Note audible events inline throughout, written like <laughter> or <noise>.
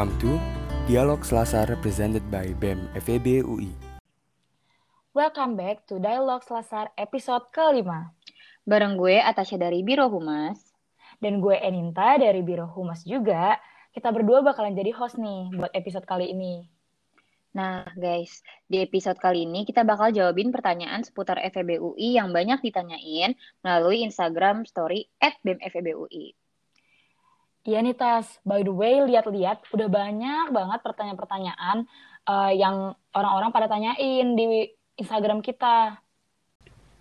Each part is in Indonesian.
Welcome to Dialog Selasa represented by BEM FEB UI. Welcome back to Dialog Selasar episode kelima. Bareng gue Atasha dari Biro Humas. Dan gue Eninta dari Biro Humas juga. Kita berdua bakalan jadi host nih buat episode kali ini. Nah guys, di episode kali ini kita bakal jawabin pertanyaan seputar FEB UI yang banyak ditanyain melalui Instagram story at BEM FEB UI. Iya nih Tas, by the way lihat-lihat udah banyak banget pertanyaan-pertanyaan uh, yang orang-orang pada tanyain di Instagram kita.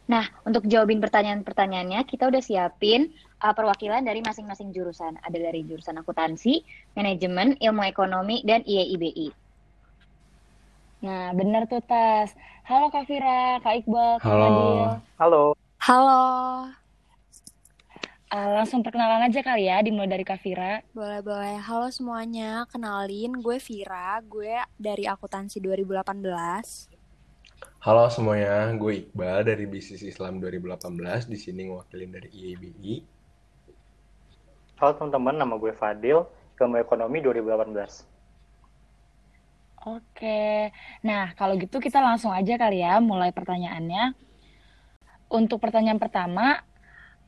Nah, untuk jawabin pertanyaan-pertanyaannya, kita udah siapin uh, perwakilan dari masing-masing jurusan. Ada dari jurusan akuntansi, manajemen, ilmu ekonomi, dan IAIBI. Nah, bener tuh Tas. Halo Kak Fira, Kak Iqbal, Kak Halo. Halo. Halo, Uh, langsung perkenalan aja kali ya, dimulai dari Kak Fira. boleh-boleh. Halo semuanya, kenalin gue Vira, gue dari akuntansi 2018. Halo semuanya, gue Iqbal dari Bisnis Islam 2018, di sini ngewakilin dari IABI. Halo teman-teman, nama gue Fadil, ilmu ekonomi 2018. Oke, nah kalau gitu kita langsung aja kali ya, mulai pertanyaannya. Untuk pertanyaan pertama,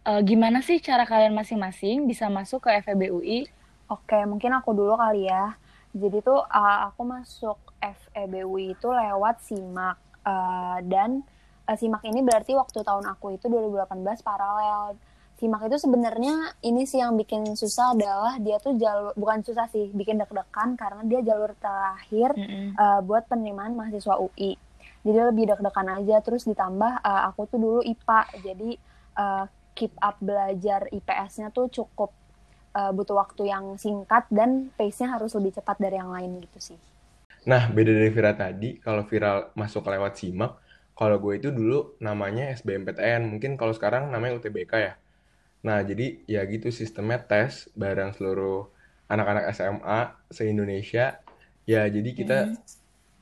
eh, gimana sih cara kalian masing-masing bisa masuk ke FEB UI? Oke, mungkin aku dulu kali ya. Jadi tuh uh, aku masuk FEBUI itu lewat SIMAK. Uh, dan uh, SIMAK ini berarti waktu tahun aku itu 2018 paralel. SIMAK itu sebenarnya ini sih yang bikin susah adalah dia tuh jalur, bukan susah sih, bikin deg-degan karena dia jalur terakhir Mm-mm. uh, buat penerimaan mahasiswa UI. Jadi lebih deg-degan aja terus ditambah uh, aku tuh dulu IPA jadi uh, keep up belajar IPS-nya tuh cukup uh, butuh waktu yang singkat dan pace-nya harus lebih cepat dari yang lain gitu sih. Nah, beda dari Vira tadi, kalau Vira masuk lewat SIMAK, kalau gue itu dulu namanya SBMPTN, mungkin kalau sekarang namanya UTBK ya. Nah, jadi ya gitu sistemnya tes bareng seluruh anak-anak SMA se-Indonesia. Ya, jadi kita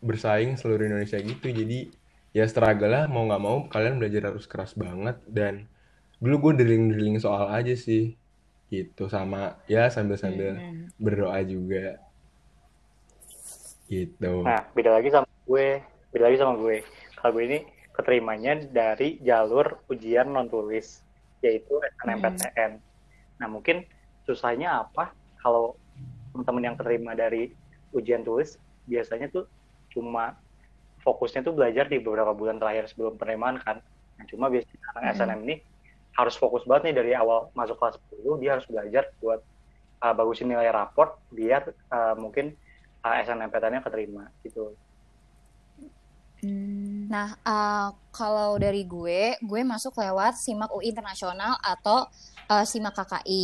bersaing seluruh Indonesia gitu. Jadi ya struggle lah, mau nggak mau kalian belajar harus keras banget. Dan dulu gue drilling-drilling soal aja sih. Gitu, sama ya sambil-sambil Mm-mm. berdoa juga. Gitu. Nah, beda lagi sama gue, beda lagi sama gue. Kalau gue ini keterimanya dari jalur ujian non tulis, yaitu SNMPTN. Nah, mungkin susahnya apa kalau teman-teman yang terima dari ujian tulis biasanya tuh cuma fokusnya tuh belajar di beberapa bulan terakhir sebelum penerimaan kan. Nah, cuma biasanya anak Hmm. SNM ini harus fokus banget nih dari awal masuk kelas 10 dia harus belajar buat uh, bagusin nilai raport biar uh, mungkin uh, SNMPTN-nya keterima gitu. Nah, uh, kalau dari gue, gue masuk lewat SIMAK UI Internasional atau uh, SIMAK KKI.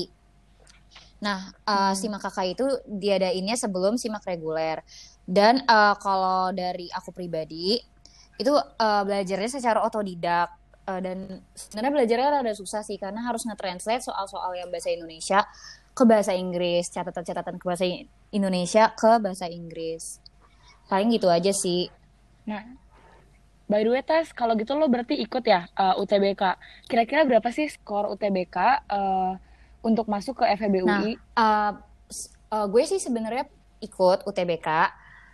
Nah, uh, SIMAK KKI itu diadainnya sebelum SIMAK reguler. Dan uh, kalau dari aku pribadi, itu uh, belajarnya secara otodidak. Uh, dan sebenarnya belajarnya rada susah sih, karena harus nge-translate soal-soal yang bahasa Indonesia ke bahasa Inggris, catatan-catatan ke bahasa Indonesia ke bahasa Inggris. Paling gitu aja sih. Nah, by the way Tas, kalau gitu lo berarti ikut ya uh, UTBK. Kira-kira berapa sih skor UTBK uh, untuk masuk ke FEB Nah, UI? uh, s- uh, gue sih sebenarnya ikut UTBK,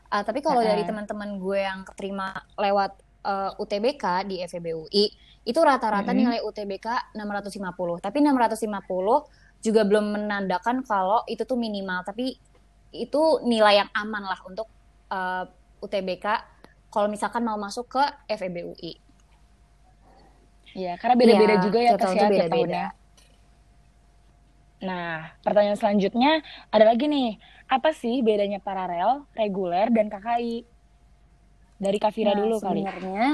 uh, tapi kalau dari Heeh. teman-teman gue yang keterima lewat uh, UTBK di FEB UI, itu rata-rata Mm-mm. nilai UTBK 650. Tapi 650 juga belum menandakan kalau itu tuh minimal, tapi itu nilai yang aman lah untuk uh, UTBK kalau misalkan mau masuk ke FEB UI. Iya, karena beda-beda Iya, juga ya tahun ya tiap tahunnya. Nah, pertanyaan selanjutnya ada lagi nih. Apa sih bedanya paralel, reguler, dan KKI? Dari Kak Fira Nah, dulu kali. sebenarnya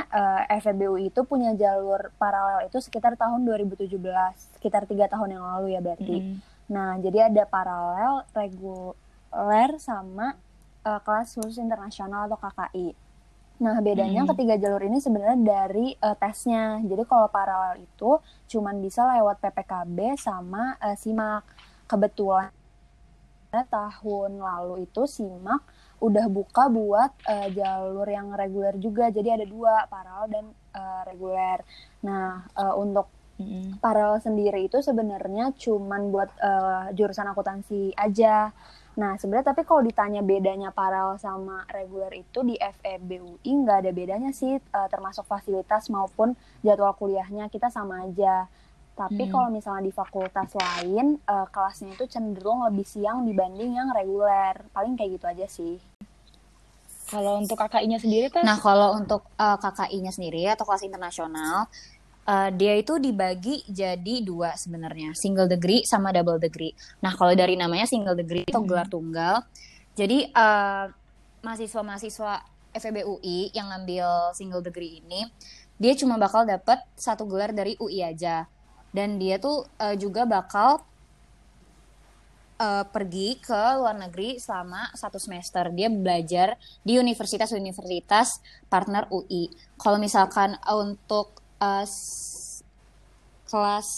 eh, FEBUI itu punya jalur paralel itu sekitar tahun 2017, sekitar tiga tahun yang lalu ya berarti. Mm-mm. Nah, jadi ada paralel, reguler, sama eh, kelas khusus internasional atau KKI. Nah, bedanya Mm. ketiga jalur ini sebenarnya dari eh, tesnya. Jadi kalau paralel itu cuman bisa lewat PPKB sama eh, SIMAK. Kebetulan tahun lalu itu SIMAK udah buka buat eh, jalur yang reguler juga. Jadi ada dua, paralel dan eh, reguler. Nah, eh, untuk paralel sendiri itu sebenarnya cuman buat eh, jurusan akuntansi aja. Nah, sebenarnya tapi kalau ditanya bedanya paralel sama reguler itu di FEBUI nggak ada bedanya sih, uh, termasuk fasilitas maupun jadwal kuliahnya kita sama aja. Tapi Hmm. kalau misalnya di fakultas lain, uh, kelasnya itu cenderung lebih siang dibanding yang reguler. Paling kayak gitu aja sih. Kalau untuk KKI-nya sendiri, Tas? Nah, kalau untuk uh, KKI-nya sendiri atau kelas internasional, uh, dia itu dibagi jadi dua sebenarnya, single degree sama double degree. Nah, kalau dari namanya single degree atau Hmm. gelar tunggal, jadi uh, mahasiswa-mahasiswa FEB UI yang ngambil single degree ini, dia cuma bakal dapat satu gelar dari UI aja. Dan dia tuh uh, juga bakal uh, pergi ke luar negeri selama satu semester. Dia belajar di universitas-universitas partner UI. Kalau misalkan untuk uh, kelas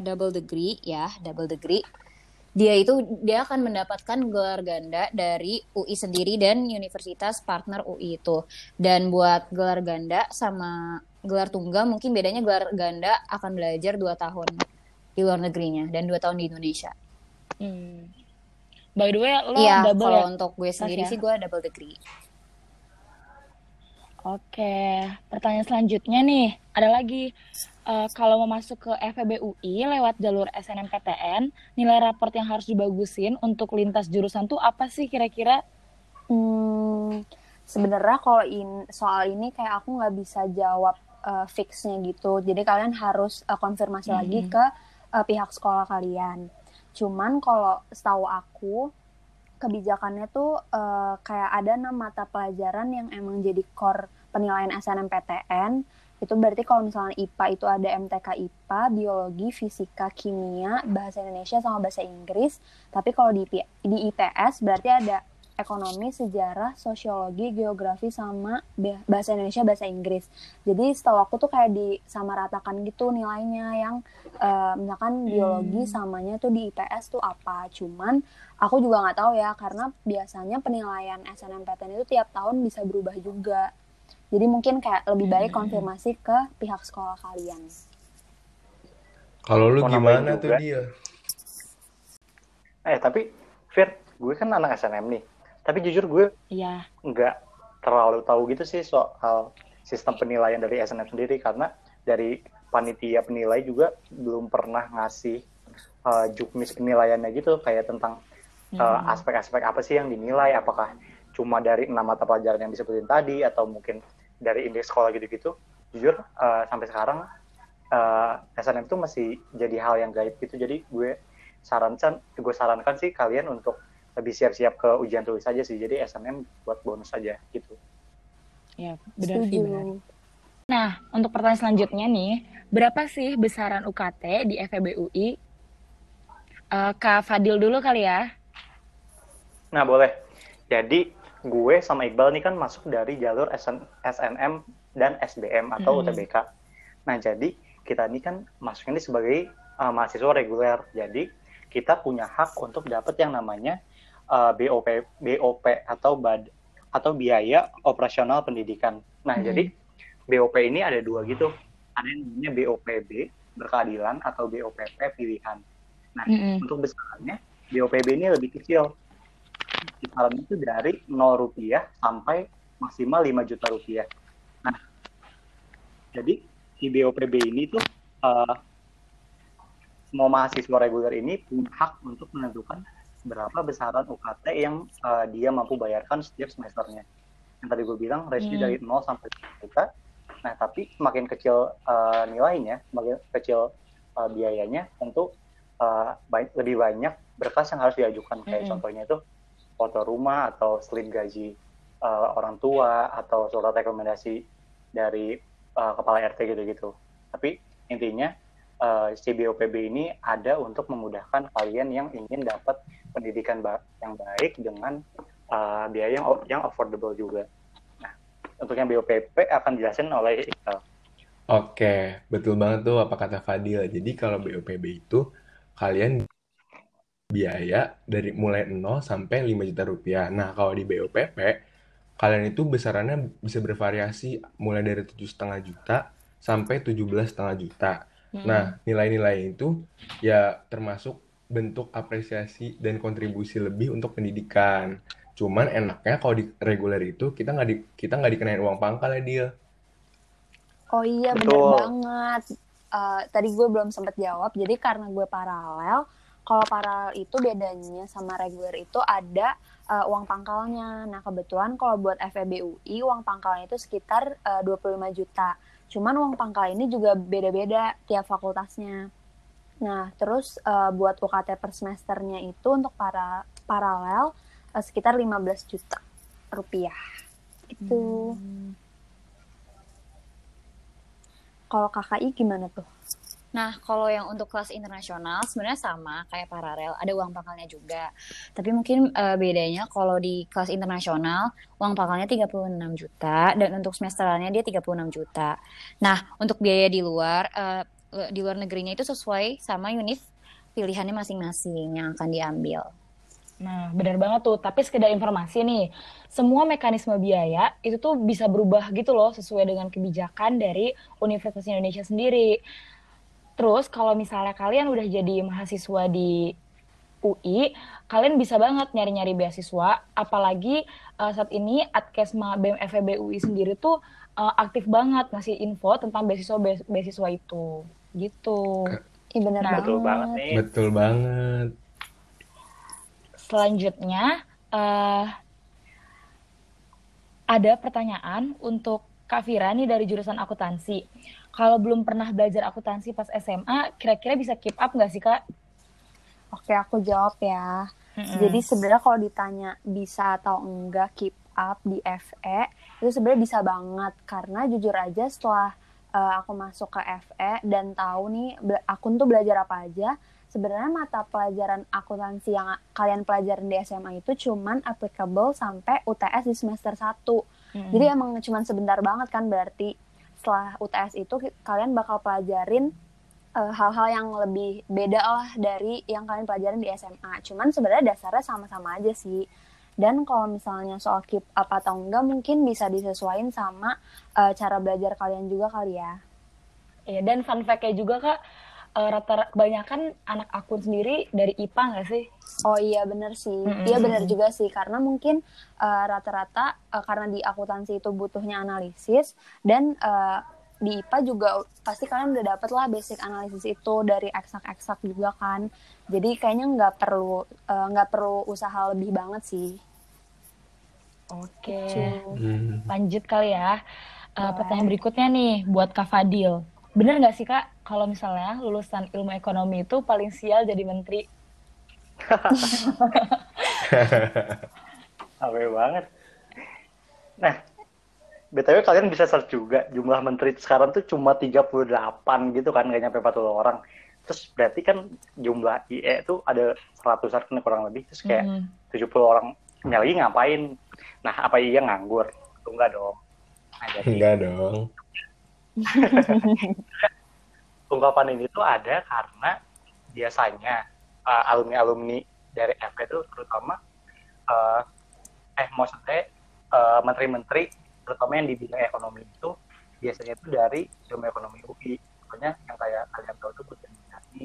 double degree ya, double degree, dia itu dia akan mendapatkan gelar ganda dari UI sendiri dan universitas partner UI itu. Dan buat gelar ganda sama gelar tunggal mungkin bedanya gelar ganda akan belajar dua tahun di luar negerinya dan dua tahun di Indonesia. Hmm. By the way, lo Iya, double kalau ya? untuk gue sendiri ya? sih gue double degree. Oke, pertanyaan selanjutnya nih, ada lagi. Eh, kalau mau masuk ke FEB UI lewat jalur SNMPTN, nilai raport yang harus dibagusin untuk lintas jurusan tuh apa sih kira-kira? Hmm, sebenarnya kalau in, soal ini kayak aku nggak bisa jawab uh, fixnya gitu. Jadi kalian harus uh, konfirmasi lagi Hmm. ke uh, pihak sekolah kalian. Cuman kalau setahu aku kebijakannya tuh uh, kayak ada enam mata pelajaran yang emang jadi core penilaian SNMPTN. Itu berarti kalau misalnya IPA itu ada MTK IPA, biologi, fisika, kimia, bahasa Indonesia sama bahasa Inggris. Tapi kalau di, di IPS berarti ada ekonomi, sejarah, sosiologi, geografi sama bahasa Indonesia, bahasa Inggris. Jadi setahu aku tuh kayak disamaratakan gitu nilainya yang eh, misalkan biologi Hmm. samanya tuh di IPS tuh apa. Cuman aku juga nggak tahu ya karena biasanya penilaian SNMPTN itu tiap tahun bisa berubah juga. Jadi mungkin kayak lebih baik Hmm. konfirmasi ke pihak sekolah kalian. Kalau lu gimana tuh dia? Eh tapi Fir, gue kan anak SNM nih. Tapi jujur gue Iya. nggak terlalu tahu gitu sih soal sistem penilaian dari SNM sendiri. Karena dari panitia penilai juga belum pernah ngasih uh, juknis penilaiannya gitu. Kayak tentang uh, Hmm. aspek-aspek apa sih yang dinilai. Apakah cuma dari enam mata pelajaran yang disebutin tadi atau mungkin dari indeks sekolah gitu-gitu. Jujur uh, sampai sekarang uh, SNM itu masih jadi hal yang gaib gitu. Jadi gue sarankan gue sarankan sih kalian untuk lebih siap-siap ke ujian tulis aja sih jadi SNM buat bonus aja gitu Ya, benar sih, benar. Nah, untuk pertanyaan selanjutnya nih, berapa sih besaran UKT di FEB UI? Eh, Kak Fadil dulu kali ya. Nah, boleh. Jadi, gue sama Iqbal nih kan masuk dari jalur SN SNM dan SBM atau Mm-mm. UTBK. Nah, jadi kita ini kan masuknya ini sebagai uh, mahasiswa reguler. Jadi, kita punya hak untuk dapat yang namanya uh, BOP BOP atau bad atau biaya operasional pendidikan. Nah, Mm-mm. jadi BOP ini ada dua gitu. Ada yang namanya BOPB berkeadilan atau BOPP pilihan. Nah, Mm-mm. untuk besarannya BOPB ini lebih kecil kisaran itu dari 0 rupiah sampai maksimal 5 juta rupiah. Nah, jadi si BOPB ini tuh eh, semua mahasiswa reguler ini punya hak untuk menentukan berapa besaran UKT yang eh, dia mampu bayarkan setiap semesternya. Yang tadi gue bilang range Hmm. dari 0 sampai 5 juta. Nah, tapi semakin kecil eh, nilainya, semakin kecil eh, biayanya, tentu eh, baik- lebih banyak berkas yang harus diajukan. Kayak Mm-mm. contohnya itu foto rumah atau slip gaji eh, orang tua atau surat rekomendasi dari eh, kepala RT gitu-gitu. Tapi intinya eh, si BOPB ini ada untuk memudahkan kalian yang ingin dapat pendidikan yang baik dengan eh, biaya yang yang affordable juga. Nah, untuk yang BOPP akan dijelasin oleh Iqbal. Oke, betul banget tuh apa kata Fadil. Jadi kalau BOPB itu kalian biaya dari mulai 0 sampai 5 juta rupiah. Nah, kalau di BOPP kalian itu besarannya bisa bervariasi mulai dari tujuh setengah juta sampai 17 setengah juta. Nah, nilai-nilai itu ya termasuk bentuk apresiasi dan kontribusi lebih untuk pendidikan. Cuman enaknya kalau di reguler itu kita nggak di, kita nggak dikenain uang pangkal ya dia. Oh iya bener Betul. banget. Eh, tadi gue belum sempet jawab. Jadi karena gue paralel, kalau paralel itu bedanya sama reguler itu ada eh, uang pangkalnya. Nah kebetulan kalau buat FEB UI uang pangkalnya itu sekitar eh, 25 juta. Cuman uang pangkal ini juga beda-beda tiap fakultasnya. Nah terus eh, buat UKT per semesternya itu untuk para paralel eh, sekitar 15 juta rupiah. Itu. Kalau KKI gimana tuh? Nah, kalau yang untuk kelas internasional sebenarnya sama kayak paralel, ada uang pangkalnya juga. Tapi mungkin eh, bedanya kalau di kelas internasional uang pangkalnya 36 juta dan untuk semesteralnya dia 36 juta. Nah, untuk biaya di luar eh, di luar negerinya itu sesuai sama univ pilihannya masing-masing yang akan diambil. Nah, benar banget tuh. Tapi sekedar informasi nih, semua mekanisme biaya itu tuh bisa berubah gitu loh sesuai dengan kebijakan dari Universitas Indonesia sendiri. Terus kalau misalnya kalian udah jadi mahasiswa di UI, kalian bisa banget nyari-nyari beasiswa. Apalagi eh, saat ini Adkesma BEM FEB UI sendiri tuh eh, aktif banget ngasih info tentang beasiswa beasiswa itu. Gitu. Ih bener Nah, banget. Betul banget nih. Betul banget. Selanjutnya, eh, ada pertanyaan untuk Kak Fira nih dari jurusan akuntansi. Kalau belum pernah belajar akuntansi pas SMA, kira-kira bisa keep up nggak sih Kak? Oke, aku jawab ya. Mm-mm. Jadi sebenarnya kalau ditanya bisa atau enggak keep up di FE, itu sebenarnya bisa banget karena jujur aja setelah eh, aku masuk ke FE dan tahu nih akun tuh belajar apa aja, sebenarnya mata pelajaran akuntansi yang kalian pelajarin di SMA itu cuman applicable sampai UTS di semester 1. Mm-mm. Jadi emang cuman sebentar banget kan berarti setelah UTS itu kalian bakal pelajarin eh, hal-hal yang lebih beda lah dari yang kalian pelajarin di SMA. Cuman sebenarnya dasarnya sama-sama aja sih. Dan kalau misalnya soal keep up atau enggak mungkin bisa disesuaikan sama eh, cara belajar kalian juga kali ya. Iya, dan fun fact-nya juga Kak, eh, rata kebanyakan anak akun sendiri dari IPA nggak sih? Oh iya bener sih, Mm-mm. iya bener juga sih karena mungkin eh, rata-rata eh, karena di akuntansi itu butuhnya analisis dan eh, di IPA juga pasti kalian udah dapet lah basic analisis itu dari eksak-eksak juga kan. Jadi kayaknya nggak perlu eh, nggak perlu usaha lebih banget sih. Oke. Gitu. Hmm. Lanjut kali ya. Eh, Boleh. pertanyaan berikutnya nih buat Kak Fadil. Bener nggak sih Kak, kalau misalnya lulusan ilmu ekonomi itu paling sial jadi menteri? <laughs> Awe banget. Nah, BTW kalian bisa search juga jumlah menteri sekarang tuh cuma 38 gitu kan, nggak nyampe 40 orang. Terus berarti kan jumlah IE tuh ada seratusan kan kurang lebih. Terus kayak Hmm. 70 orang lagi ngapain? Nah, apa iya nganggur? Tuh enggak dong. Nah, jadi Enggak dong. <laughs> ungkapan ini tuh ada karena biasanya uh, alumni-alumni dari FP itu terutama uh, eh maksudnya uh, menteri-menteri terutama yang di bidang ekonomi itu biasanya itu dari ilmu ekonomi UI contohnya yang kayak kalian tahu tuh Budi Mulyani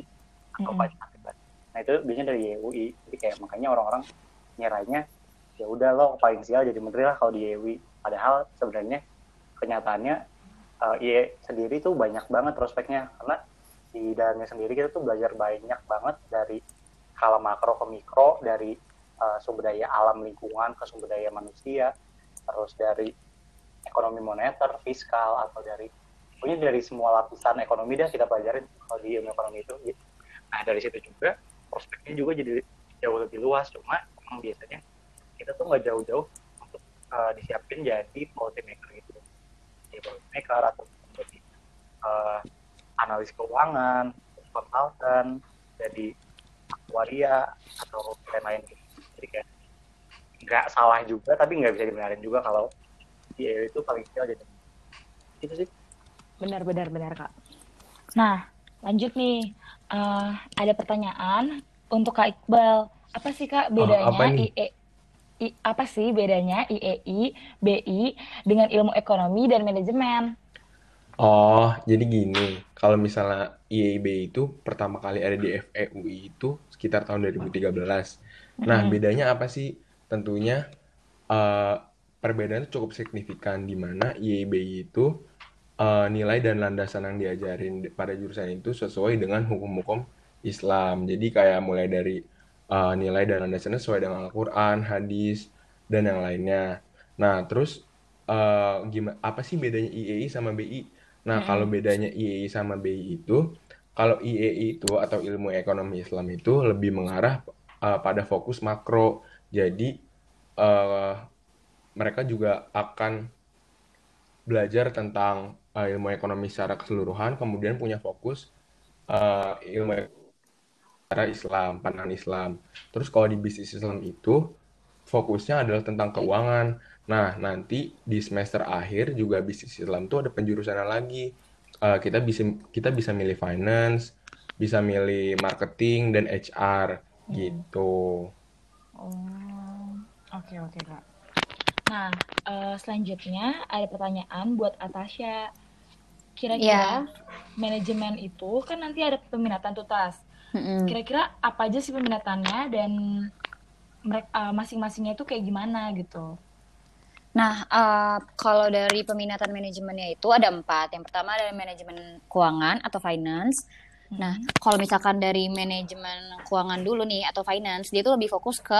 atau. Pak Akibat. Nah itu biasanya dari UI jadi kayak makanya orang-orang nyerahnya ya udah lo paling sial jadi menteri lah kalau di UI padahal sebenarnya kenyataannya uh, IE sendiri tuh banyak banget prospeknya. Karena di dalamnya sendiri kita tuh belajar banyak banget dari skala makro ke mikro dari uh, sumber daya alam lingkungan ke sumber daya manusia terus dari ekonomi moneter fiskal atau dari pokoknya dari semua lapisan ekonomi dah kita pelajarin kalau di ilmu ekonomi itu. Gitu. nah dari situ juga prospeknya juga jadi jauh lebih luas. Cuma emang biasanya kita tuh nggak jauh-jauh untuk uh, disiapin jadi policy maker gitu jadi policy maker atau jadi uh, analis keuangan konsultan jadi aktuaria atau lain-lain gitu jadi kayak nggak salah juga tapi nggak bisa dibenarin juga kalau dia itu paling kecil jadi itu sih Benar, benar, benar, Kak. Nah, lanjut nih. Eh, ada pertanyaan untuk Kak Iqbal. Apa sih, Kak, bedanya apa nih? IE I- apa sih bedanya IEI, BI dengan ilmu ekonomi dan manajemen? Oh, jadi gini, kalau misalnya IAIB itu pertama kali ada di FEUI itu sekitar tahun 2013. Nah, bedanya apa sih? Tentunya eh, perbedaan itu cukup signifikan di mana IAIB itu eh, nilai dan landasan yang diajarin pada jurusan itu sesuai dengan hukum-hukum Islam. Jadi kayak mulai dari eh, nilai dan landasannya sesuai dengan Al-Quran, hadis, dan yang lainnya. Nah, terus eh, gimana? Apa sih bedanya IAI sama BI? Nah, kalau Mm-mm. bedanya IAI sama BI itu, kalau IAI itu atau ilmu ekonomi Islam itu lebih mengarah eh, pada fokus makro. Jadi eh, mereka juga akan belajar tentang eh, ilmu ekonomi secara keseluruhan, kemudian punya fokus eh, ilmu secara Islam, pandangan Islam. Terus kalau di bisnis Islam itu fokusnya adalah tentang keuangan. Nah, nanti di semester akhir juga bisnis Islam tuh ada penjurusannya lagi. Eh, kita bisa kita bisa milih finance, bisa milih marketing dan HR gitu. Oh, oke oke Kak. Nah, eh, selanjutnya ada pertanyaan buat Atasha. Kira-kira Ya. manajemen itu kan nanti ada peminatan tuh Mm-mm. Kira-kira apa aja sih peminatannya dan mereka masing-masingnya itu kayak gimana gitu? Nah, eh, kalau dari peminatan manajemennya itu ada empat. Yang pertama adalah manajemen keuangan atau finance. Nah, Mm. kalau misalkan dari manajemen keuangan dulu nih atau finance, dia tuh lebih fokus ke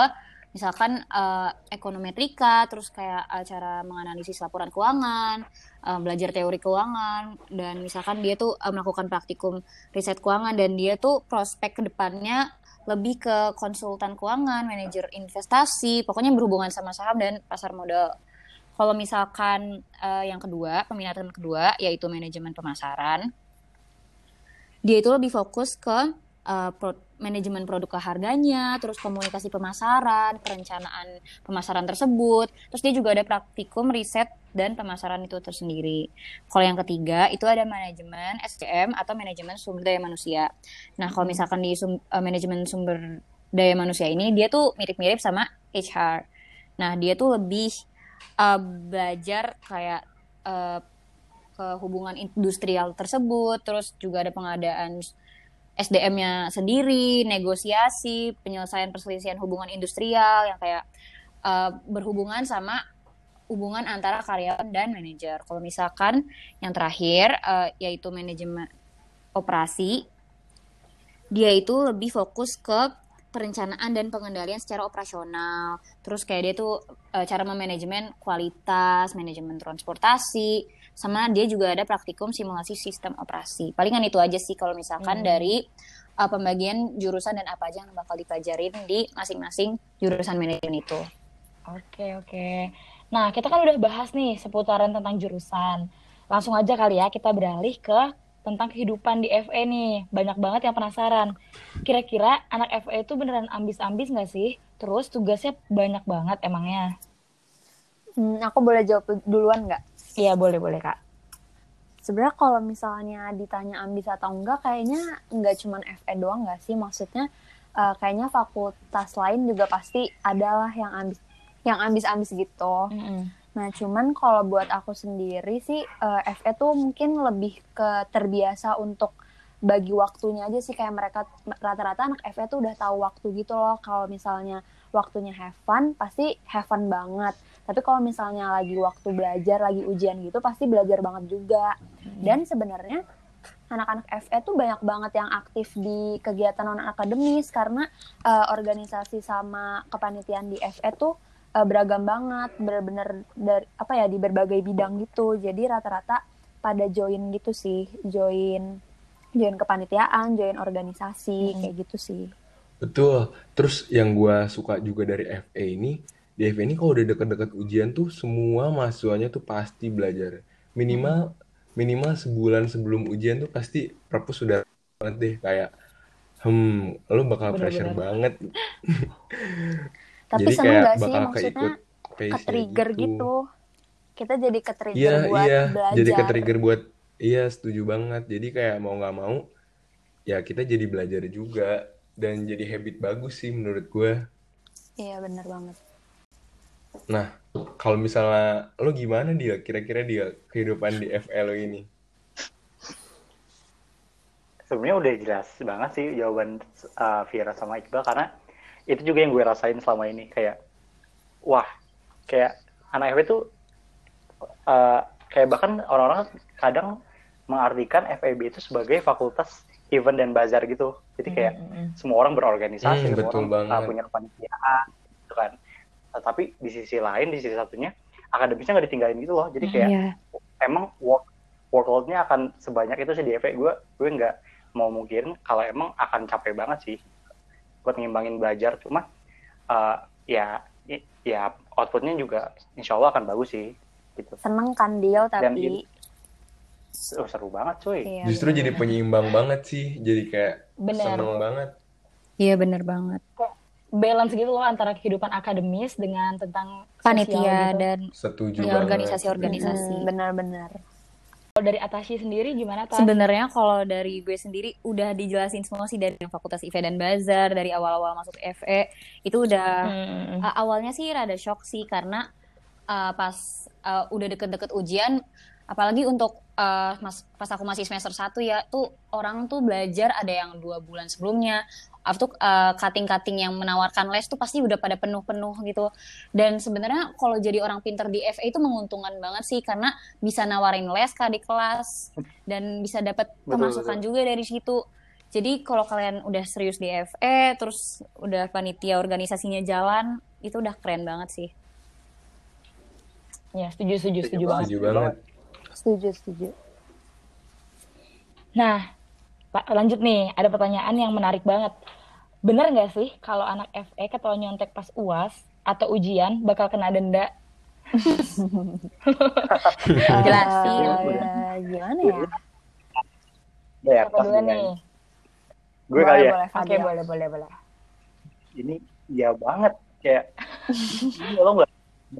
misalkan eh, ekonometrika, terus kayak eh, cara menganalisis laporan keuangan, eh, belajar teori keuangan, dan misalkan dia tuh eh, melakukan praktikum riset keuangan dan dia tuh prospek ke depannya lebih ke konsultan keuangan, manajer investasi, pokoknya berhubungan sama saham dan pasar modal. Kalau misalkan eh, yang kedua, peminatan kedua yaitu manajemen pemasaran, dia itu lebih fokus ke pro- manajemen produk ke harganya, terus komunikasi pemasaran, perencanaan pemasaran tersebut, terus dia juga ada praktikum riset dan pemasaran itu tersendiri. Kalau yang ketiga itu ada manajemen SCM atau manajemen sumber daya manusia. Nah, kalau misalkan di sum- eh, manajemen sumber daya manusia ini dia tuh mirip-mirip sama HR. Nah, dia tuh lebih eh, belajar kayak eh, ke industrial tersebut, terus juga ada pengadaan SDM-nya sendiri, negosiasi, penyelesaian perselisihan hubungan industrial yang kayak eh, berhubungan sama hubungan antara karyawan dan manajer. Kalau misalkan yang terakhir eh, yaitu manajemen operasi, dia itu lebih fokus ke perencanaan dan pengendalian secara operasional. Terus kayak dia tuh eh, cara memanajemen kualitas, manajemen transportasi, sama dia juga ada praktikum simulasi sistem operasi. Palingan itu aja sih kalau misalkan Hmm. dari eh, pembagian jurusan dan apa aja yang bakal dipelajarin di masing-masing jurusan manajemen itu. Oke, oke. Nah, kita kan udah bahas nih seputaran tentang jurusan. Langsung aja kali ya kita beralih ke tentang kehidupan di FE nih. Banyak banget yang penasaran. Kira-kira anak FE itu beneran ambis-ambis nggak sih? Terus tugasnya banyak banget emangnya? Hmm, aku boleh jawab duluan nggak? Iya, boleh, boleh, Kak. Sebenarnya kalau misalnya ditanya ambis atau enggak, kayaknya nggak cuman FE doang nggak sih? Maksudnya eh, kayaknya fakultas lain juga pasti adalah yang ambis, yang ambis-ambis gitu. Mm-mm. Nah, cuman kalau buat aku sendiri sih eh, FE tuh mungkin lebih ke terbiasa untuk bagi waktunya aja sih kayak mereka rata-rata anak FE tuh udah tahu waktu gitu loh. Kalau misalnya waktunya have fun, pasti have fun banget. Tapi kalau misalnya lagi waktu belajar, lagi ujian gitu, pasti belajar banget juga. Dan sebenarnya anak-anak FE tuh banyak banget yang aktif di kegiatan non akademis karena eh, organisasi sama kepanitiaan di FE tuh eh, beragam banget, bener-bener dari apa ya di berbagai bidang gitu. Jadi rata-rata pada join gitu sih, join join kepanitiaan, join organisasi Mm-mm. kayak gitu sih. Betul. Terus yang gua suka juga dari FE ini, di FE ini kalau udah deket-deket ujian tuh semua mahasiswanya tuh pasti belajar. Minimal minimal sebulan sebelum ujian tuh pasti perpus sudah banget deh kayak hmm lo bakal pressure Bener-bener. banget. <laughs> Tapi Jadi kayak gak sih bakal maksudnya keikut ke trigger gitu. gitu. Kita jadi ke trigger Iya, buat iya, jadi ke belajar. trigger buat iya setuju banget. Jadi kayak mau nggak mau ya kita jadi belajar juga dan jadi habit bagus sih menurut gue. Iya bener banget. Nah, kalau misalnya lo gimana dia kira-kira dia kehidupan di FE lo ini? sebenarnya udah jelas banget sih jawaban uh, Vira sama Iqbal karena itu juga yang gue rasain selama ini kayak wah kayak anak FB tuh uh, kayak bahkan orang-orang kadang mengartikan FEB itu sebagai fakultas event dan bazar gitu jadi kayak Mm, mm, mm. semua orang berorganisasi Hmm, semua betul orang uh, banget. punya kepanitiaan gitu kan tapi di sisi lain di sisi satunya akademisnya nggak ditinggalin gitu loh jadi kayak Iya. emang work workloadnya akan sebanyak itu sih di FE gue gue nggak mau mungkin kalau emang akan capek banget sih buat ngimbangin belajar cuma uh, ya ya outputnya juga insya Allah akan bagus sih gitu Seneng kan deal Dan tapi oh, seru banget cuy Iya, Justru bener. jadi penyeimbang banget sih. Jadi kayak Bener. seneng banget. Iya bener banget. Balance gitu loh antara kehidupan akademis dengan tentang Panitia gitu. dan Setuju ya, organisasi-organisasi. Hmm, benar-benar. Kalau dari Atashi sendiri gimana Tas? Sebenarnya kalau dari gue sendiri udah dijelasin semua sih dari fakultas IVE dan Bazar dari awal-awal masuk FE itu udah Hmm. uh, awalnya sih rada shock sih karena uh, pas uh, udah deket-deket ujian apalagi untuk uh, mas, pas aku masih semester 1 ya tuh orang tuh belajar ada yang dua bulan sebelumnya. After uh, cutting-cutting yang menawarkan les tuh pasti udah pada penuh-penuh gitu. Dan sebenarnya kalau jadi orang pinter di FE itu menguntungkan banget sih karena bisa nawarin les kak di kelas dan bisa dapat Betul, pemasukan juga dari situ. Jadi kalau kalian udah serius di FE terus udah panitia organisasinya jalan itu udah keren banget sih. Ya, setuju, setuju, Setuju setuju banget. Setuju banget. Setuju, setuju. Nah, Pak, lanjut nih, ada pertanyaan yang menarik banget. Bener nggak sih kalau anak FE ketahuan nyontek pas UAS atau ujian bakal kena denda? <laughs> Jelasin. Eh, gimana ya? ya dengan- nih? gue kali ya boleh, Oke, boleh, boleh, boleh. ini ya banget kayak <laughs> ini lo nggak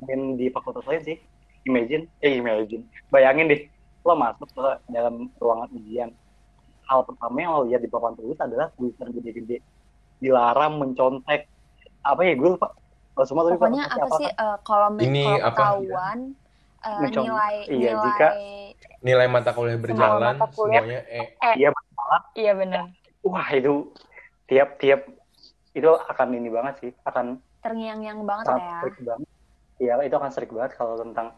main di fakultas lain sih imagine eh imagine. Bayangin deh lo masuk ke dalam ruangan ujian. Hal pertama yang lo lihat di papan tulis adalah tulisan gede-gede. Dilarang mencontek. Apa ya gue lupa. Kalau semua tapi Pokoknya apa sih eh, kalau Ini kalau apa? ketahuan eh, Mencong- nilai iya, nilai jika- Nilai mata kuliah berjalan mata kuliah. semuanya eh iya Iya bener. wah itu tiap-tiap itu akan ini banget sih akan terngiang-ngiang banget ya. banget. Iya itu akan strict banget kalau tentang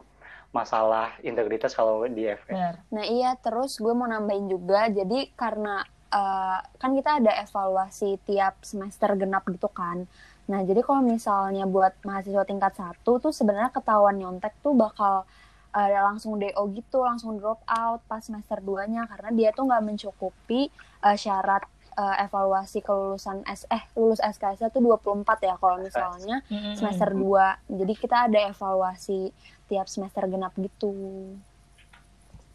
masalah integritas kalau di FE. Nah iya terus gue mau nambahin juga jadi karena eh, kan kita ada evaluasi tiap semester genap gitu kan. Nah jadi kalau misalnya buat mahasiswa tingkat satu tuh sebenarnya ketahuan nyontek tuh bakal eh, langsung DO gitu, langsung drop out pas semester 2-nya karena dia tuh nggak mencukupi eh, syarat evaluasi kelulusan S eh lulus SKS tuh 24 ya kalau misalnya semester 2. Jadi kita ada evaluasi tiap semester genap gitu.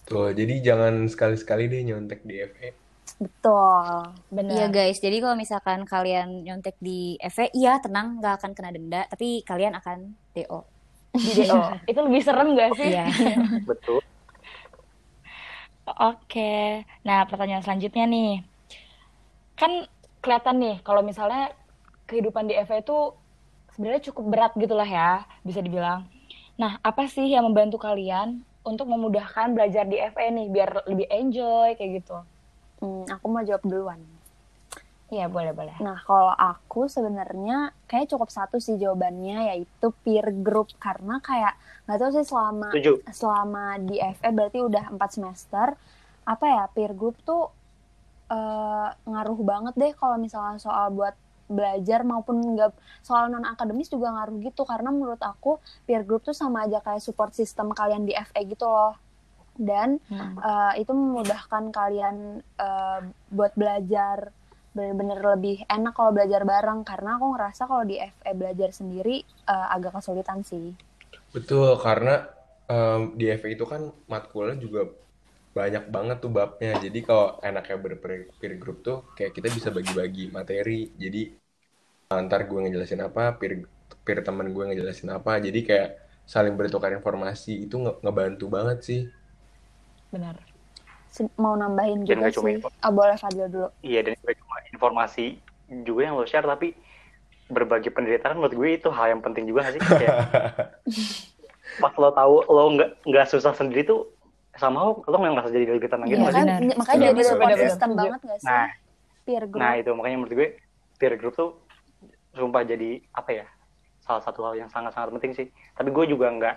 tuh jadi jangan sekali-sekali deh nyontek di. FE. Betul. Bener. Iya guys, jadi kalau misalkan kalian nyontek di FE, iya tenang nggak akan kena denda, tapi kalian akan DO. Di DO. <laughs> Itu lebih serem gak sih? Iya. <laughs> betul Oke. Nah, pertanyaan selanjutnya nih. Kan kelihatan nih kalau misalnya kehidupan di FE itu sebenarnya cukup berat gitu lah ya, bisa dibilang. Nah, apa sih yang membantu kalian untuk memudahkan belajar di FE nih biar lebih enjoy kayak gitu? Hmm, aku mau jawab duluan. Iya, boleh, boleh. Nah, kalau aku sebenarnya kayak cukup satu sih jawabannya yaitu peer group karena kayak nggak tahu sih selama selama di FE berarti udah empat semester apa ya peer group tuh eh, ngaruh banget deh kalau misalnya soal buat belajar maupun nggak soal non akademis juga ngaruh gitu karena menurut aku peer group tuh sama aja kayak support system kalian di FE gitu loh dan Hmm. eh, itu memudahkan kalian eh, buat belajar bener-bener lebih enak kalau belajar bareng karena aku ngerasa kalau di FE belajar sendiri eh, agak kesulitan sih. Betul, karena em, di FE itu kan matkulnya juga banyak banget tuh babnya. Jadi kalau enaknya berpeer group tuh kayak kita bisa bagi-bagi materi. Jadi ntar gue ngejelasin apa, peer, peer temen gue ngejelasin apa. Jadi kayak saling bertukar informasi itu nge- ngebantu banget sih. Benar. Mau nambahin Dan juga cuma sih. info. Ah, boleh Fadil dulu. Iya dan juga cuma informasi juga yang lo share tapi berbagi penderitaan menurut gue itu hal yang penting juga sih kayak <laughs> pas lo tahu lo nggak nggak susah sendiri tuh sama lo lo nggak ngerasa jadi delegetan gitu Iya, nggak sih? benar. Makanya Setuju, jadi support system banget gak sih? Nah, Peer group. nah itu makanya menurut gue peer group tuh sumpah jadi apa ya salah satu hal yang sangat-sangat penting sih. Tapi gue juga nggak,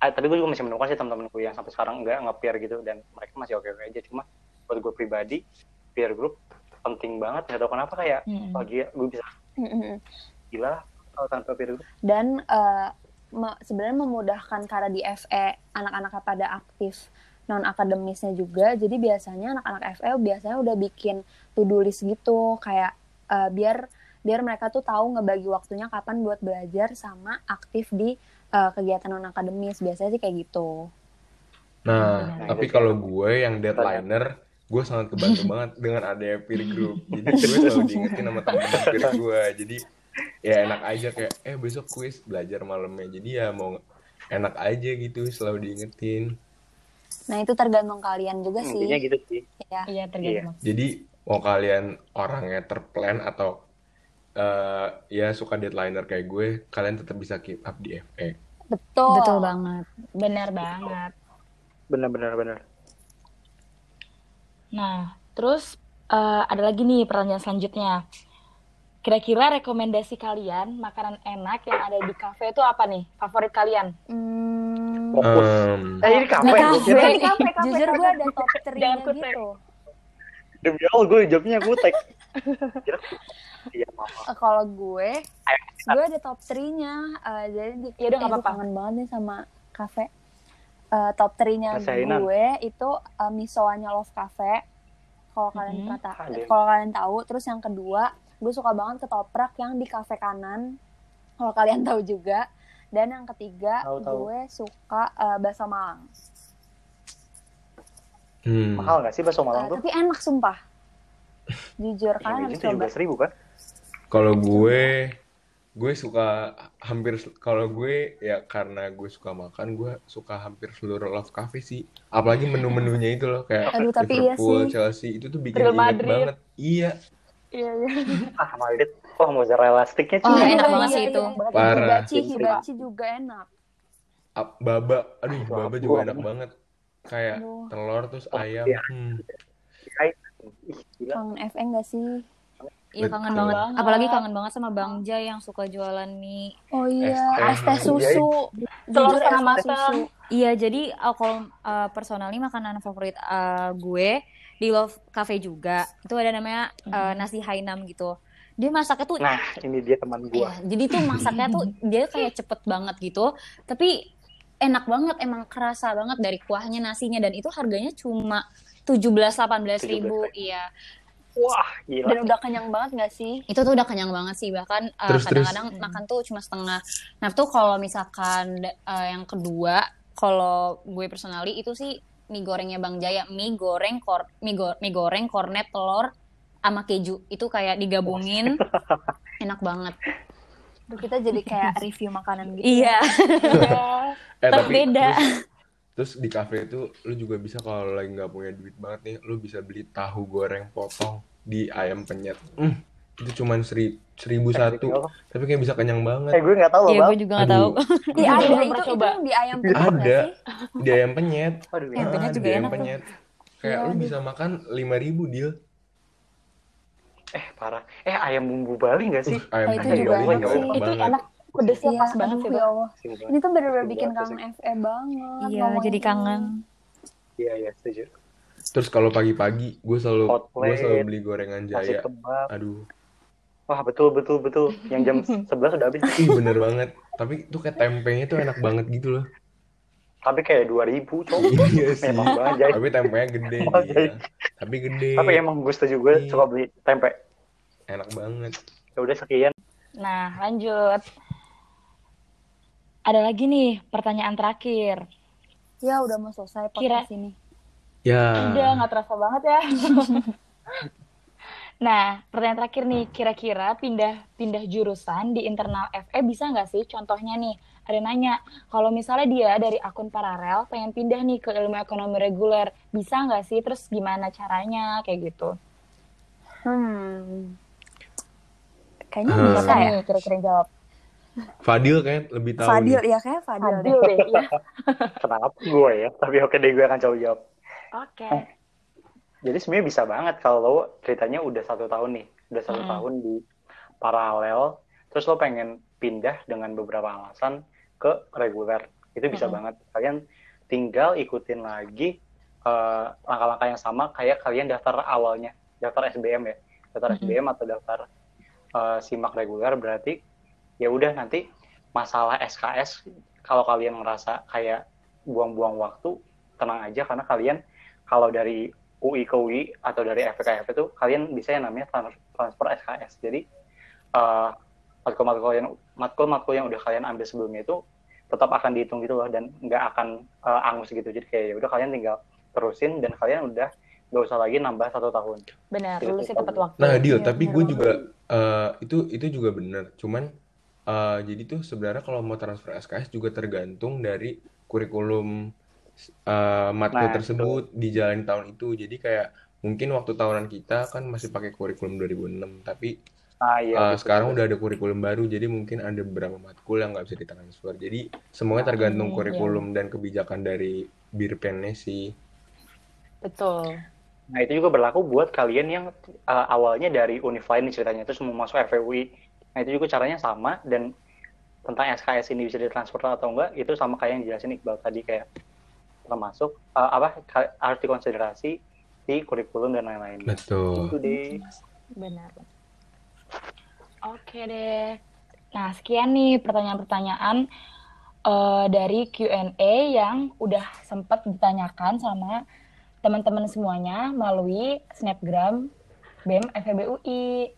ah, tapi gue juga masih menemukan sih teman-teman gue yang sampai sekarang nggak nge-peer gitu dan mereka masih oke-oke aja. Cuma buat gue pribadi peer group penting banget. Nggak tahu kenapa kayak Mm-mm. pagi gue bisa Mm-mm. gila kalau tanpa peer group. dan eh, me- sebenarnya memudahkan karena di FE anak-anaknya pada aktif non akademisnya juga jadi biasanya anak-anak FE biasanya udah bikin to do list gitu kayak eh, biar biar mereka tuh tahu ngebagi waktunya kapan buat belajar sama aktif di eh, kegiatan non akademis biasanya sih kayak gitu Nah, Benar. tapi kalau gue yang deadlineer, gue sangat kebantu <laughs> banget dengan adanya peer group. Jadi gue selalu diingetin sama temen-temen peer gue. Jadi ya enak aja kayak, eh besok kuis belajar malamnya. Jadi ya mau enak aja gitu selalu diingetin. nah itu tergantung kalian juga sih Intinya gitu sih. ya Iya tergantung. Jadi mau kalian orangnya terplan atau eh, ya suka deadlineer kayak gue, kalian tetap bisa keep up di FE. betul Betul banget. Benar banget. Bener-bener bener. Nah, terus eh, ada lagi nih pertanyaan selanjutnya. Kira-kira rekomendasi kalian makanan enak yang ada di kafe itu apa nih? Favorit kalian? Hmm, Fokus. Em, Eh ini kafe, Di gue kafe. Di kafe, kafe, jujur gue ada top 3 Jangan nya kutek. gitu demi Allah gue jawabnya kutek. Kira Iya maaf. Eh, kalau gue Ayo, gue ada top 3-nya eh, jadi di Ya udah, eh, gue apa-apa. kangen banget nih sama kafe Eh, top 3-nya Kasainan. gue itu uh, misoanya Love Cafe kalau kalian Mhm. pernah ta- Ah, dia. kalau kalian tahu terus yang kedua gue suka banget ketoprak yang di kafe kanan kalau kalian tahu juga dan yang ketiga Tahu, tahu. gue suka uh, bakso Malang hmm. Mahal nggak sih bakso Malang Eh, tuh? tapi enak sumpah jujur Yang kalian harus coba belas ribu kan? Kalau gue, gue suka hampir kalau gue ya karena gue suka makan, gue suka hampir seluruh Love Cafe sih. Apalagi menu-menunya itu loh kayak Aduh, tapi iya Liverpool, sih. Chelsea itu tuh bikin Real inget Madrid. banget. Iya, iya iya <laughs> Ah Madrid. Wah mozzarella sticknya Oh, cuy. enak Iya, banget iya, sih iya, itu. banget. Parah. hibachi Iya. hibachi juga enak baba, aduh baba juga enak banget. Kayak Aduh. telur terus Oh, ayam. iya. Hmm. Kangen FE gak sih Iya kangen Betul. banget. Banget. Apalagi kangen banget sama Bang Jai yang suka jualan mie. Oh iya, es teh susu. Telur setengah matang. Iya, jadi uh, kalau uh, personally makanan favorit uh, gue di Love Cafe juga itu ada namanya uh, nasi Hainam gitu. Dia masaknya tuh Nah ini dia teman gue. Iya, jadi tuh masaknya tuh <laughs> dia kayak cepet banget gitu, tapi enak banget, emang kerasa banget dari kuahnya, nasinya, dan itu harganya cuma 17-18 ribu, 17.000. iya. Wah gila. Dan udah kenyang banget gak sih? Itu tuh udah kenyang banget sih, bahkan uh, Terus, kadang-kadang makan tuh cuma setengah. Nah tuh kalau misalkan uh, yang kedua, kalau gue personally itu sih mie gorengnya Bang Jaya, mie goreng, kor mie, go- mie goreng, kornet, telur, sama keju. Itu kayak digabungin, enak banget. Duh, kita jadi kayak review makanan gitu. Iya. <laughs> Eh, tapi Berbeda. terus, terus di cafe itu lu juga bisa kalau lagi nggak punya duit banget nih, lu bisa beli tahu goreng potong di ayam penyet. Hmm, itu cuman seri, seribu satu, tapi kayak bisa kenyang Eh banget. gue nggak tahu loh Iya, gue juga gak tahu. Di ada itu, coba. yang di ayam penyet gak ada sih? di ayam penyet. Aduh Ayam ya. penyet juga di ayam enak tuh. penyet. Kayak Iya, lu bisa makan lima ribu deal. Eh parah. Eh ayam bumbu Bali nggak sih? Uh, ayam Oh, itu juga juga enak enak sih. Itu banget. enak. Pedesnya Iya, pas banget ya Bang. Allah. Ini tuh bener-bener bikin kangen. FE banget. Iya, jadi kangen. Iya iya setuju. Terus kalau pagi-pagi gue selalu gue selalu beli gorengan Jaya. Aduh, Wah betul betul betul. Yang jam <laughs> 11 udah habis. ih bener banget. Tapi tuh kayak tempenya tuh enak banget gitu loh. Tapi kayak 2000 cowok. Iya sih. Memang banget. Tapi tempenya gede Emang. Jay. Tapi gede. Tapi emang gue setuju gue Iya. suka beli tempe. Enak banget. Ya udah sekian. Nah, lanjut. Ada lagi nih pertanyaan terakhir. Ya udah mau selesai Kira- podcast ini. Ya. Udah nggak terasa banget ya. <laughs> nah, pertanyaan terakhir nih, kira-kira pindah pindah jurusan di internal FE bisa nggak sih? Contohnya nih, ada nanya, kalau misalnya dia dari akun paralel pengen pindah nih ke ilmu ekonomi reguler, bisa nggak sih? Terus gimana caranya? Kayak gitu. Hmm. Kayaknya Hmm. bisa ya. kira-kira jawab? Fadil kayak lebih tahu Fadil nih. ya kayak Fadil, Adil deh. deh, ya. <laughs> Kenapa gue ya? Tapi oke deh, gue akan coba jawab. Oke. Jadi sebenarnya bisa banget kalau lo ceritanya udah satu tahun nih, udah satu Mm-mm. tahun di paralel, terus lo pengen pindah dengan beberapa alasan ke reguler, itu bisa Mm-mm. banget. Kalian tinggal ikutin lagi eh, langkah-langkah yang sama kayak kalian daftar awalnya, daftar SBM ya, daftar Mhm. SBM atau daftar eh, simak reguler berarti ya udah nanti masalah SKS kalau kalian ngerasa kayak buang-buang waktu tenang aja karena kalian kalau dari UI ke UI atau dari FP ke FP itu kalian bisa yang namanya trans- transfer SKS. Jadi eh, matkul-matkul yang matkul-matkul yang udah kalian ambil sebelumnya itu tetap akan dihitung gitu loh dan nggak akan eh, angus gitu. Jadi kayak ya udah kalian tinggal terusin dan kalian udah nggak usah lagi nambah satu tahun. Benar, Gitu, lulusnya tepat waktu. Nah, deal, Iya, tapi benar gue juga eh, itu itu juga bener. Cuman eh, jadi tuh sebenarnya kalau mau transfer SKS juga tergantung dari kurikulum eh, matkul Nah, tersebut di jalan tahun itu. Jadi kayak mungkin waktu tahunan kita kan masih pakai kurikulum 2006, tapi Nah, iya, gitu. sekarang udah ada kurikulum baru, jadi mungkin ada beberapa matkul yang nggak bisa ditransfer. Jadi semuanya tergantung Hmm, kurikulum dan kebijakan dari Birpennya sih. Betul. Nah, itu juga berlaku buat kalian yang uh, awalnya dari univ lain nih ceritanya, terus mau masuk FWUI. Nah, itu juga caranya sama, dan tentang SKS ini bisa ditransfer atau enggak, itu sama kayak yang dijelasin Iqbal tadi, kayak termasuk uh, apa harus dikonsiderasi di kurikulum dan lain-lain. Betul. Itu deh. Benar. Oke deh. Nah, sekian nih pertanyaan-pertanyaan eh, dari Q&A yang udah sempat ditanyakan sama teman-teman semuanya melalui Snapgram BEM FEB UI.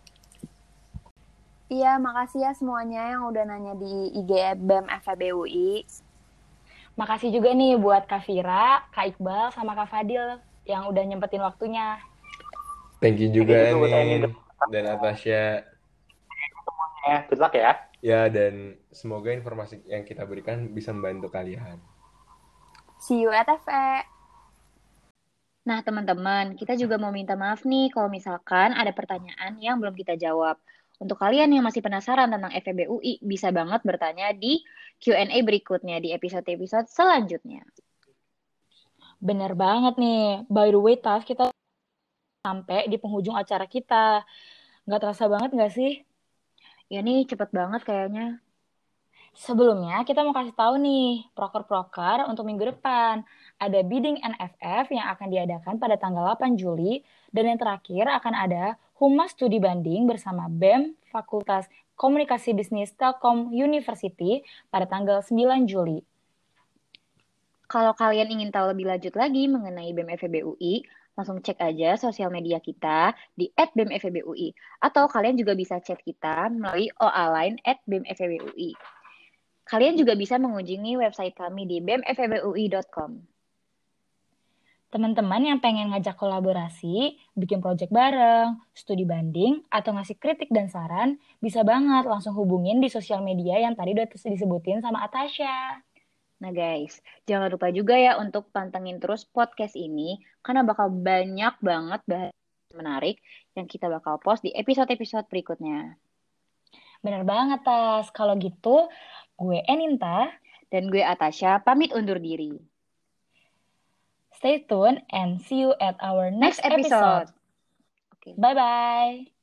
Iya, makasih ya semuanya yang udah nanya di IG BEM FEB UI. Makasih juga nih buat Kak Vira, Kak Iqbal, sama Kak Fadil yang udah nyempetin waktunya. Thank you juga you nih Anin. dan Atasya. Ya, good luck ya. Ya, dan semoga informasi yang kita berikan bisa membantu kalian. See you at FE. Nah, teman-teman, kita juga mau minta maaf nih kalau misalkan ada pertanyaan yang belum kita jawab. Untuk kalian yang masih penasaran tentang FEB UI, bisa banget bertanya di Q&A berikutnya di episode-episode selanjutnya. Bener banget nih. By the way, Tas, kita sampai di penghujung acara kita. Nggak terasa banget nggak sih? Ya nih, cepet banget kayaknya. Sebelumnya, kita mau kasih tahu nih, proker-proker untuk minggu depan. Ada bidding NFF yang akan diadakan pada tanggal 8 Juli, dan yang terakhir akan ada Humas Studi Banding bersama BEM Fakultas Komunikasi Bisnis Telkom University pada tanggal 9 Juli. Kalau kalian ingin tahu lebih lanjut lagi mengenai BEM FEB UI, langsung cek aja sosial media kita di @bemfebui atau kalian juga bisa chat kita melalui OA line @bemfebui. Kalian juga bisa mengunjungi website kami di bemfebui.com. Teman-teman yang pengen ngajak kolaborasi, bikin project bareng, studi banding, atau ngasih kritik dan saran, bisa banget langsung hubungin di sosial media yang tadi udah disebutin sama Atasha. Nah guys, jangan lupa juga ya untuk pantengin terus podcast ini karena bakal banyak banget bahas menarik yang kita bakal post di episode-episode berikutnya. Bener banget, Tas. Kalau gitu, gue Eninta. Dan gue Atasha pamit undur diri. Stay tuned and see you at our next, Next episode. episode. Bye-bye.